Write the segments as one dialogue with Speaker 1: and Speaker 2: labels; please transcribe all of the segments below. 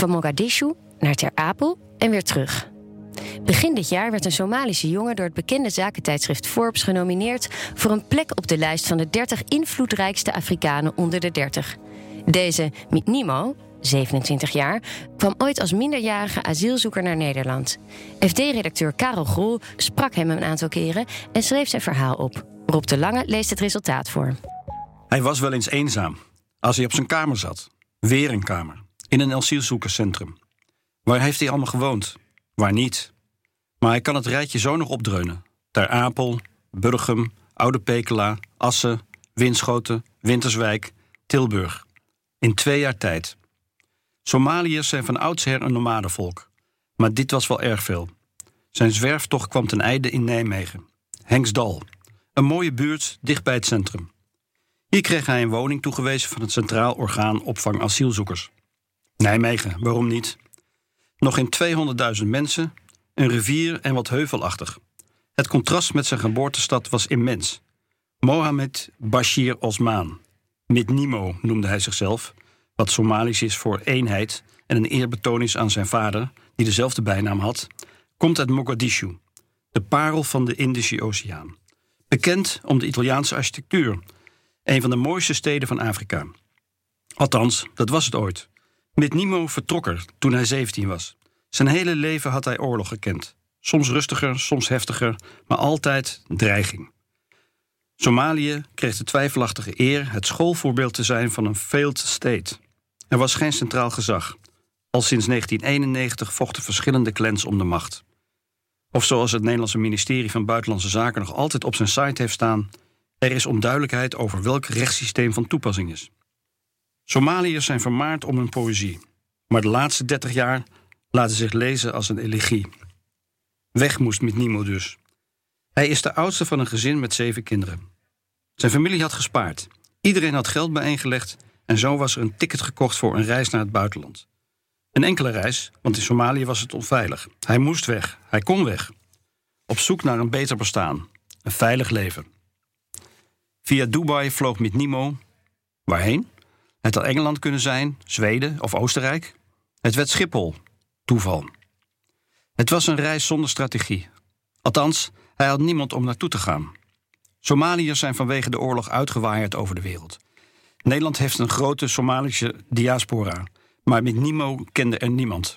Speaker 1: Van Mogadishu naar Ter Apel en weer terug. Begin dit jaar werd een Somalische jongen door het bekende zakentijdschrift Forbes genomineerd voor een plek op de lijst van de 30 invloedrijkste Afrikanen onder de 30. Deze Mitnimo, 27 jaar, kwam ooit als minderjarige asielzoeker naar Nederland. FD-redacteur Karel Grol sprak hem een aantal keren en schreef zijn verhaal op. Rob de Lange leest het resultaat voor.
Speaker 2: Hij was wel eens eenzaam als hij op zijn kamer zat. Weer een kamer. In een asielzoekerscentrum. Waar heeft hij allemaal gewoond? Waar niet? Maar hij kan het rijtje zo nog opdreunen. Ter Apel, Burgum, Oude Pekela, Assen, Winschoten, Winterswijk, Tilburg. In twee jaar tijd. Somaliërs zijn van oudsher een nomadenvolk. Maar dit was wel erg veel. Zijn zwerftocht kwam ten einde in Nijmegen. Henksdal. Een mooie buurt dicht bij het centrum. Hier kreeg hij een woning toegewezen van het Centraal Orgaan Opvang Asielzoekers. Nijmegen, waarom niet? Nog in 200.000 mensen, een rivier en wat heuvelachtig. Het contrast met zijn geboortestad was immens. Mohamed Bashir Osman, Nimo noemde hij zichzelf, wat Somalisch is voor eenheid en een eerbetoon is aan zijn vader, die dezelfde bijnaam had, komt uit Mogadishu, de parel van de Indische Oceaan. Bekend om de Italiaanse architectuur, een van de mooiste steden van Afrika. Althans, dat was het ooit. Nimo vertrok er toen hij 17 was. Zijn hele leven had hij oorlog gekend. Soms rustiger, soms heftiger, maar altijd dreiging. Somalië kreeg de twijfelachtige eer het schoolvoorbeeld te zijn van een failed state. Er was geen centraal gezag. Al sinds 1991 vochten verschillende clans om de macht. Of zoals het Nederlandse ministerie van Buitenlandse Zaken nog altijd op zijn site heeft staan: er is onduidelijkheid over welk rechtssysteem van toepassing is. Somaliërs zijn vermaard om hun poëzie, maar de laatste 30 jaar laten zich lezen als een elegie. Weg moest met Nimo dus. Hij is de oudste van een gezin met zeven kinderen. Zijn familie had gespaard. Iedereen had geld bijeengelegd en zo was er een ticket gekocht voor een reis naar het buitenland. Een enkele reis, want in Somalië was het onveilig. Hij moest weg, hij kon weg. Op zoek naar een beter bestaan, een veilig leven. Via Dubai vloog met Nimo. Waarheen? Het had Engeland kunnen zijn, Zweden of Oostenrijk. Het werd Schiphol. Toeval. Het was een reis zonder strategie. Althans, hij had niemand om naartoe te gaan. Somaliërs zijn vanwege de oorlog uitgewaaid over de wereld. Nederland heeft een grote Somalische diaspora, maar met Nimo kende er niemand.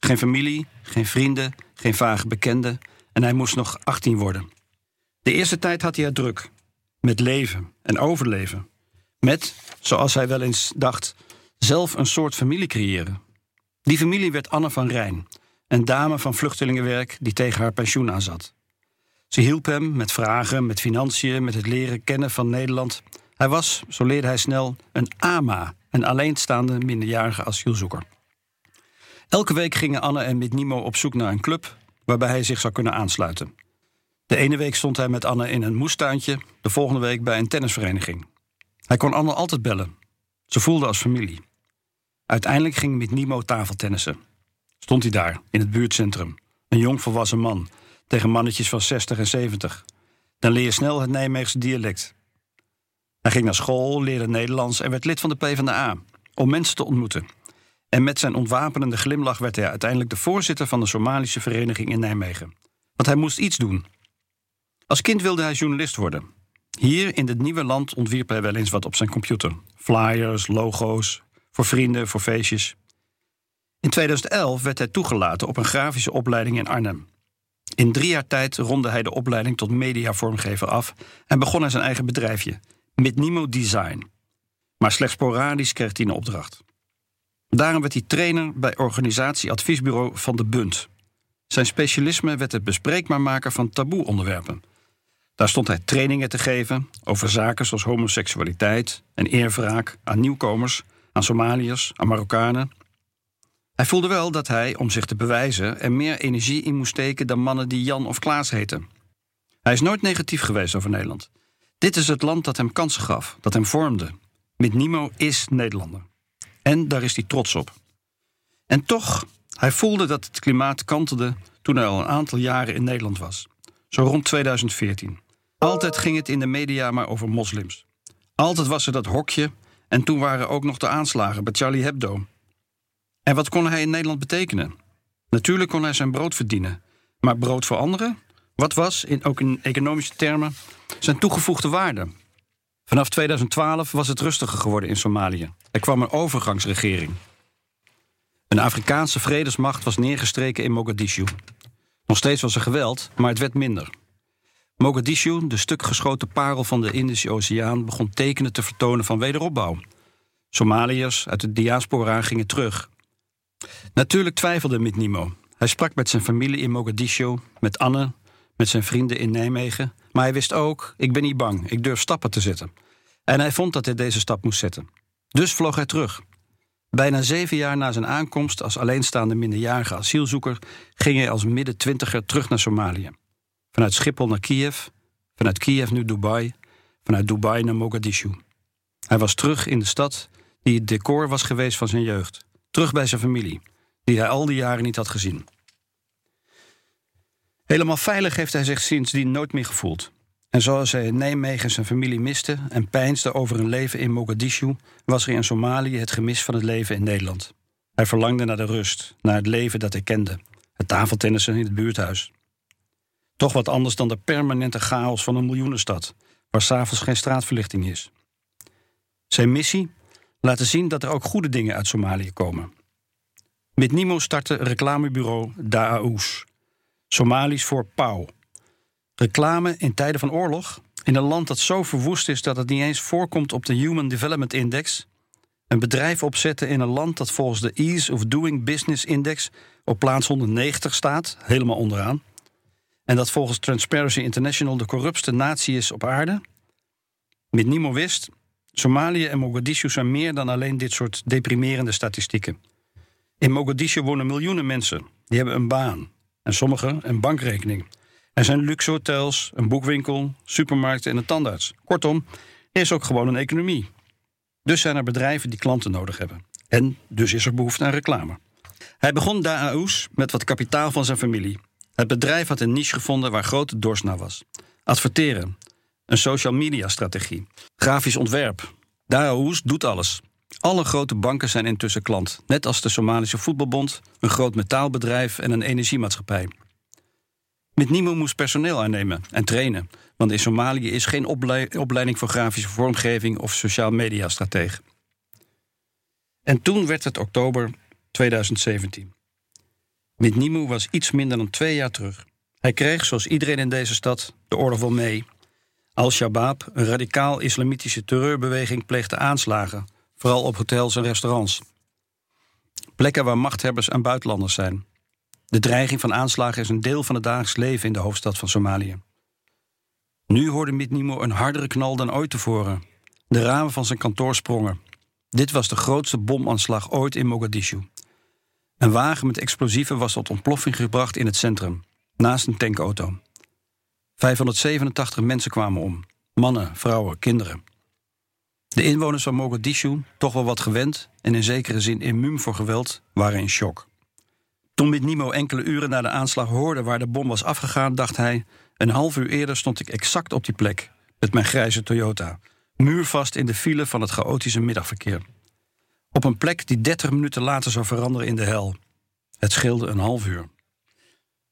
Speaker 2: Geen familie, geen vrienden, geen vage bekenden en hij moest nog 18 worden. De eerste tijd had hij het druk. Met leven en overleven. Met, zoals hij wel eens dacht, zelf een soort familie creëren. Die familie werd Anne van Rijn, een dame van vluchtelingenwerk die tegen haar pensioen aanzat. Ze hielp hem met vragen, met financiën, met het leren kennen van Nederland. Hij was, zo leerde hij snel, een AMA, een alleenstaande minderjarige asielzoeker. Elke week gingen Anne en Nimo op zoek naar een club waarbij hij zich zou kunnen aansluiten. De ene week stond hij met Anne in een moestuintje, de volgende week bij een tennisvereniging. Hij kon Anne altijd bellen. Ze voelde als familie. Uiteindelijk ging met Nimo tafeltennissen. Stond hij daar, in het buurtcentrum. Een jong volwassen man, tegen mannetjes van 60 en 70. Dan leer je snel het Nijmeegse dialect. Hij ging naar school, leerde Nederlands en werd lid van de PvdA. Om mensen te ontmoeten. En met zijn ontwapenende glimlach werd hij uiteindelijk de voorzitter van de Somalische vereniging in Nijmegen. Want hij moest iets doen. Als kind wilde hij journalist worden. Hier in dit nieuwe land ontwierp hij wel eens wat op zijn computer: flyers, logo's, voor vrienden, voor feestjes. In 2011 werd hij toegelaten op een grafische opleiding in Arnhem. In drie jaar tijd ronde hij de opleiding tot mediavormgever af en begon hij zijn eigen bedrijfje, Nimo Design. Maar slechts sporadisch kreeg hij een opdracht. Daarom werd hij trainer bij organisatieadviesbureau Van de Bund. Zijn specialisme werd het bespreekbaar maken van taboe-onderwerpen. Daar stond hij trainingen te geven over zaken zoals homoseksualiteit en eerwraak aan nieuwkomers, aan Somaliërs, aan Marokkanen. Hij voelde wel dat hij, om zich te bewijzen, er meer energie in moest steken dan mannen die Jan of Klaas heten. Hij is nooit negatief geweest over Nederland. Dit is het land dat hem kansen gaf, dat hem vormde. Met Nimo is Nederlander. En daar is hij trots op. En toch, hij voelde dat het klimaat kantelde toen hij al een aantal jaren in Nederland was. Zo rond 2014. Altijd ging het in de media maar over moslims. Altijd was er dat hokje en toen waren ook nog de aanslagen bij Charlie Hebdo. En wat kon hij in Nederland betekenen? Natuurlijk kon hij zijn brood verdienen. Maar brood voor anderen? Wat was, in, ook in economische termen, zijn toegevoegde waarde? Vanaf 2012 was het rustiger geworden in Somalië. Er kwam een overgangsregering. Een Afrikaanse vredesmacht was neergestreken in Mogadishu. Nog steeds was er geweld, maar het werd minder. Mogadishu, de stuk geschoten parel van de Indische Oceaan, begon tekenen te vertonen van wederopbouw. Somaliërs uit de diaspora gingen terug. Natuurlijk twijfelde Mitnimo. Hij sprak met zijn familie in Mogadishu, met Anne, met zijn vrienden in Nijmegen. Maar hij wist ook: ik ben niet bang, ik durf stappen te zetten. En hij vond dat hij deze stap moest zetten. Dus vloog hij terug. Bijna zeven jaar na zijn aankomst als alleenstaande minderjarige asielzoeker ging hij als midden-twintiger terug naar Somalië. Vanuit Schiphol naar Kiev, vanuit Kiev nu Dubai, vanuit Dubai naar Mogadishu. Hij was terug in de stad die het decor was geweest van zijn jeugd. Terug bij zijn familie, die hij al die jaren niet had gezien. Helemaal veilig heeft hij zich sindsdien nooit meer gevoeld. En zoals hij in Nijmegen zijn familie miste en peinsde over een leven in Mogadishu, was er in Somalië het gemis van het leven in Nederland. Hij verlangde naar de rust, naar het leven dat hij kende, het tafeltennissen in het buurthuis. Toch wat anders dan de permanente chaos van een miljoenenstad, waar s'avonds geen straatverlichting is. Zijn missie? Laten zien dat er ook goede dingen uit Somalië komen. Met Nimo startte reclamebureau Da'aoes, Somalisch voor pauw. Reclame in tijden van oorlog, in een land dat zo verwoest is dat het niet eens voorkomt op de Human Development Index. Een bedrijf opzetten in een land dat volgens de Ease of Doing Business Index op plaats 190 staat, helemaal onderaan. En dat volgens Transparency International de corruptste natie is op aarde. Met Nimo wist, Somalië en Mogadishu zijn meer dan alleen dit soort deprimerende statistieken. In Mogadishu wonen miljoenen mensen. Die hebben een baan. En sommigen een bankrekening. Er zijn luxe hotels, een boekwinkel, supermarkten en een tandarts. Kortom, er is ook gewoon een economie. Dus zijn er bedrijven die klanten nodig hebben. En dus is er behoefte aan reclame. Hij begon Da'aoes met wat kapitaal van zijn familie. Het bedrijf had een niche gevonden waar grote dorst naar was. Adverteren. Een social media strategie. Grafisch ontwerp. Da'aoes doet alles. Alle grote banken zijn intussen klant, net als de Somalische Voetbalbond, een groot metaalbedrijf en een energiemaatschappij. Met Nimo moest personeel aannemen en trainen, want in Somalië is geen opleiding voor grafische vormgeving of sociaal media stratege. En toen werd het oktober 2017. Nimo was iets minder dan twee jaar terug. Hij kreeg, zoals iedereen in deze stad, de oorlog wel mee. Al-Shabaab, een radicaal-islamitische terreurbeweging, pleegde aanslagen vooral op hotels en restaurants. Plekken waar machthebbers en buitenlanders zijn. De dreiging van aanslagen is een deel van het dagelijks leven in de hoofdstad van Somalië. Nu hoorde Mitnimo een hardere knal dan ooit tevoren. De ramen van zijn kantoor sprongen. Dit was de grootste bomaanslag ooit in Mogadishu. Een wagen met explosieven was tot ontploffing gebracht in het centrum, naast een tankauto. 587 mensen kwamen om: mannen, vrouwen, kinderen. De inwoners van Mogadishu, toch wel wat gewend en in zekere zin immuun voor geweld, waren in shock. Toen Nimo enkele uren na de aanslag hoorde waar de bom was afgegaan, dacht hij: Een half uur eerder stond ik exact op die plek, met mijn grijze Toyota, muurvast in de file van het chaotische middagverkeer. Op een plek die 30 minuten later zou veranderen in de hel. Het scheelde een half uur.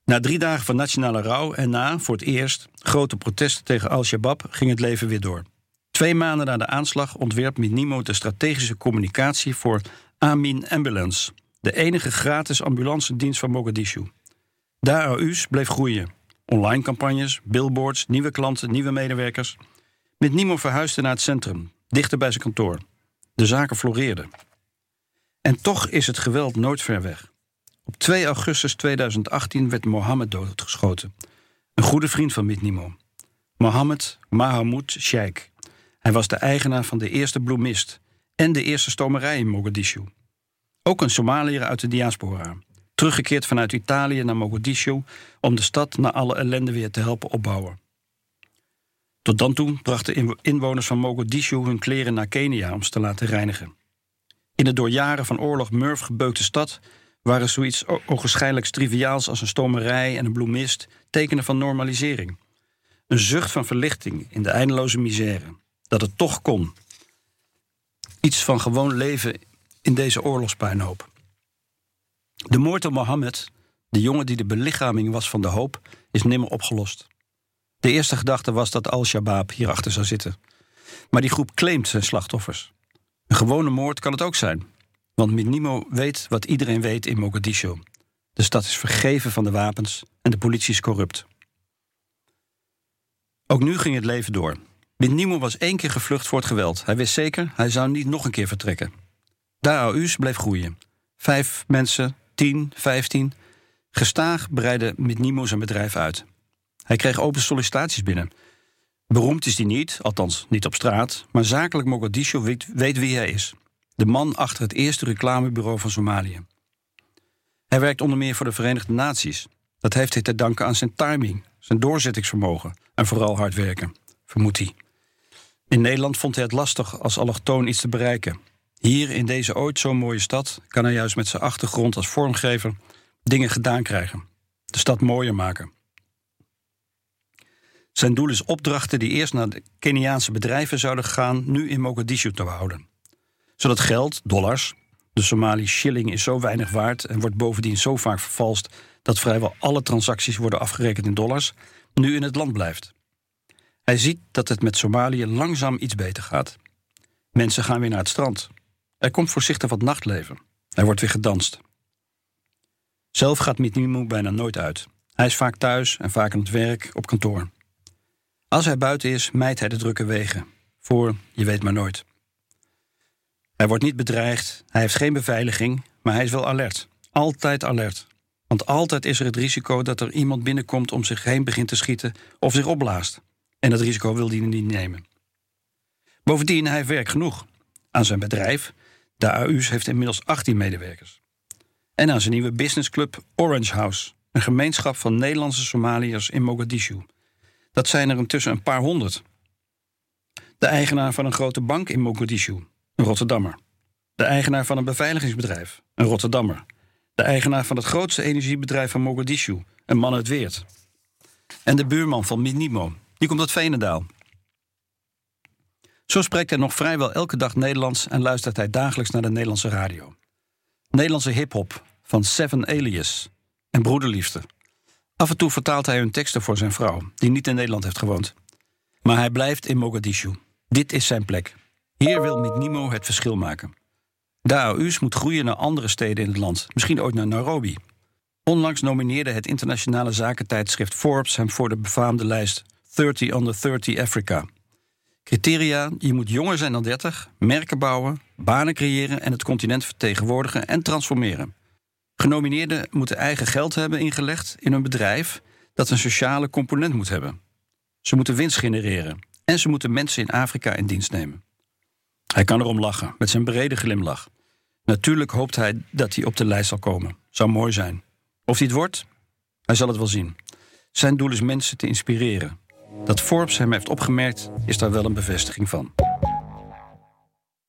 Speaker 2: Na drie dagen van nationale rouw en na, voor het eerst, grote protesten tegen Al-Shabaab ging het leven weer door. Twee maanden na de aanslag ontwerpt Minimo de strategische communicatie voor Amin Ambulance, de enige gratis ambulancedienst van Mogadishu. De bleef groeien. Online campagnes, billboards, nieuwe klanten, nieuwe medewerkers. Minimo verhuisde naar het centrum, dichter bij zijn kantoor. De zaken floreerden. En toch is het geweld nooit ver weg. Op 2 augustus 2018 werd Mohammed doodgeschoten. Een goede vriend van Mitnimo. Mohammed Mahamoud Sheikh. Hij was de eigenaar van de eerste bloemist en de eerste stomerij in Mogadishu. Ook een Somaliër uit de diaspora. Teruggekeerd vanuit Italië naar Mogadishu om de stad na alle ellende weer te helpen opbouwen. Tot dan toe brachten inwoners van Mogadishu hun kleren naar Kenia om ze te laten reinigen. In de door jaren van oorlog murf gebeukte stad waren zoiets ogenschijnlijk triviaals als een stomerij en een bloemist tekenen van normalisering. Een zucht van verlichting in de eindeloze misère dat het toch kon. Iets van gewoon leven in deze oorlogspuinhoop. De moord op Mohammed, de jongen die de belichaming was van de hoop, is nimmer opgelost. De eerste gedachte was dat Al-Shabaab hierachter zou zitten. Maar die groep claimt zijn slachtoffers. Een gewone moord kan het ook zijn. Want Minimo weet wat iedereen weet in Mogadishu. De stad is vergeven van de wapens en de politie is corrupt. Ook nu ging het leven door. Minimo was één keer gevlucht voor het geweld. Hij wist zeker, hij zou niet nog een keer vertrekken. AU's bleef groeien. Vijf mensen, tien, vijftien. Gestaag breidde Minimo zijn bedrijf uit. Hij kreeg open sollicitaties binnen. Beroemd is hij niet, althans niet op straat, maar zakelijk Mogadishu weet, wie hij is. De man achter het eerste reclamebureau van Somalië. Hij werkt onder meer voor de Verenigde Naties. Dat heeft hij te danken aan zijn timing, zijn doorzettingsvermogen en vooral hard werken, vermoedt hij. In Nederland vond hij het lastig als allochtoon iets te bereiken. Hier in deze ooit zo mooie stad kan hij juist met zijn achtergrond als vormgever dingen gedaan krijgen. De stad mooier maken. Zijn doel is opdrachten die eerst naar de Keniaanse bedrijven zouden gaan, nu in Mogadishu te houden. Zodat geld, dollars, de Somali shilling is zo weinig waard en wordt bovendien zo vaak vervalst dat vrijwel alle transacties worden afgerekend in dollars, nu in het land blijft. Hij ziet dat het met Somalië langzaam iets beter gaat. Mensen gaan weer naar het strand. Er komt voorzichtig wat nachtleven. Er wordt weer gedanst. Zelf gaat Mitnimu bijna nooit uit. Hij is vaak thuis en vaak aan het werk op kantoor. Als hij buiten is, mijt hij de drukke wegen. Voor je weet maar nooit. Hij wordt niet bedreigd, hij heeft geen beveiliging, maar hij is wel alert. Altijd alert. Want altijd is er het risico dat er iemand binnenkomt om zich heen begint te schieten of zich opblaast. En dat risico wil hij niet nemen. Bovendien, hij heeft werk genoeg. Aan zijn bedrijf, de AU's, heeft inmiddels 18 medewerkers. En aan zijn nieuwe businessclub Orange House, een gemeenschap van Nederlandse Somaliërs in Mogadishu. Dat zijn er intussen een paar honderd. De eigenaar van een grote bank in Mogadishu, een Rotterdammer. De eigenaar van een beveiligingsbedrijf, een Rotterdammer. De eigenaar van het grootste energiebedrijf van Mogadishu, een man uit Weert. En de buurman van Minimo, die komt uit Venendaal. Zo spreekt hij nog vrijwel elke dag Nederlands en luistert hij dagelijks naar de Nederlandse radio. Nederlandse hip-hop van Seven Alias en Broederliefde. Af en toe vertaalt hij hun teksten voor zijn vrouw, die niet in Nederland heeft gewoond. Maar hij blijft in Mogadishu. Dit is zijn plek. Hier wil Mitnimo het verschil maken. De moet groeien naar andere steden in het land, misschien ooit naar Nairobi. Onlangs nomineerde het internationale zakentijdschrift Forbes hem voor de befaamde lijst 30 under 30 Africa. Criteria: je moet jonger zijn dan 30, merken bouwen, banen creëren en het continent vertegenwoordigen en transformeren. Genomineerden moeten eigen geld hebben ingelegd in een bedrijf dat een sociale component moet hebben. Ze moeten winst genereren en ze moeten mensen in Afrika in dienst nemen. Hij kan erom lachen, met zijn brede glimlach. Natuurlijk hoopt hij dat hij op de lijst zal komen. Zou mooi zijn. Of hij het wordt? Hij zal het wel zien. Zijn doel is mensen te inspireren. Dat Forbes hem heeft opgemerkt, is daar wel een bevestiging van.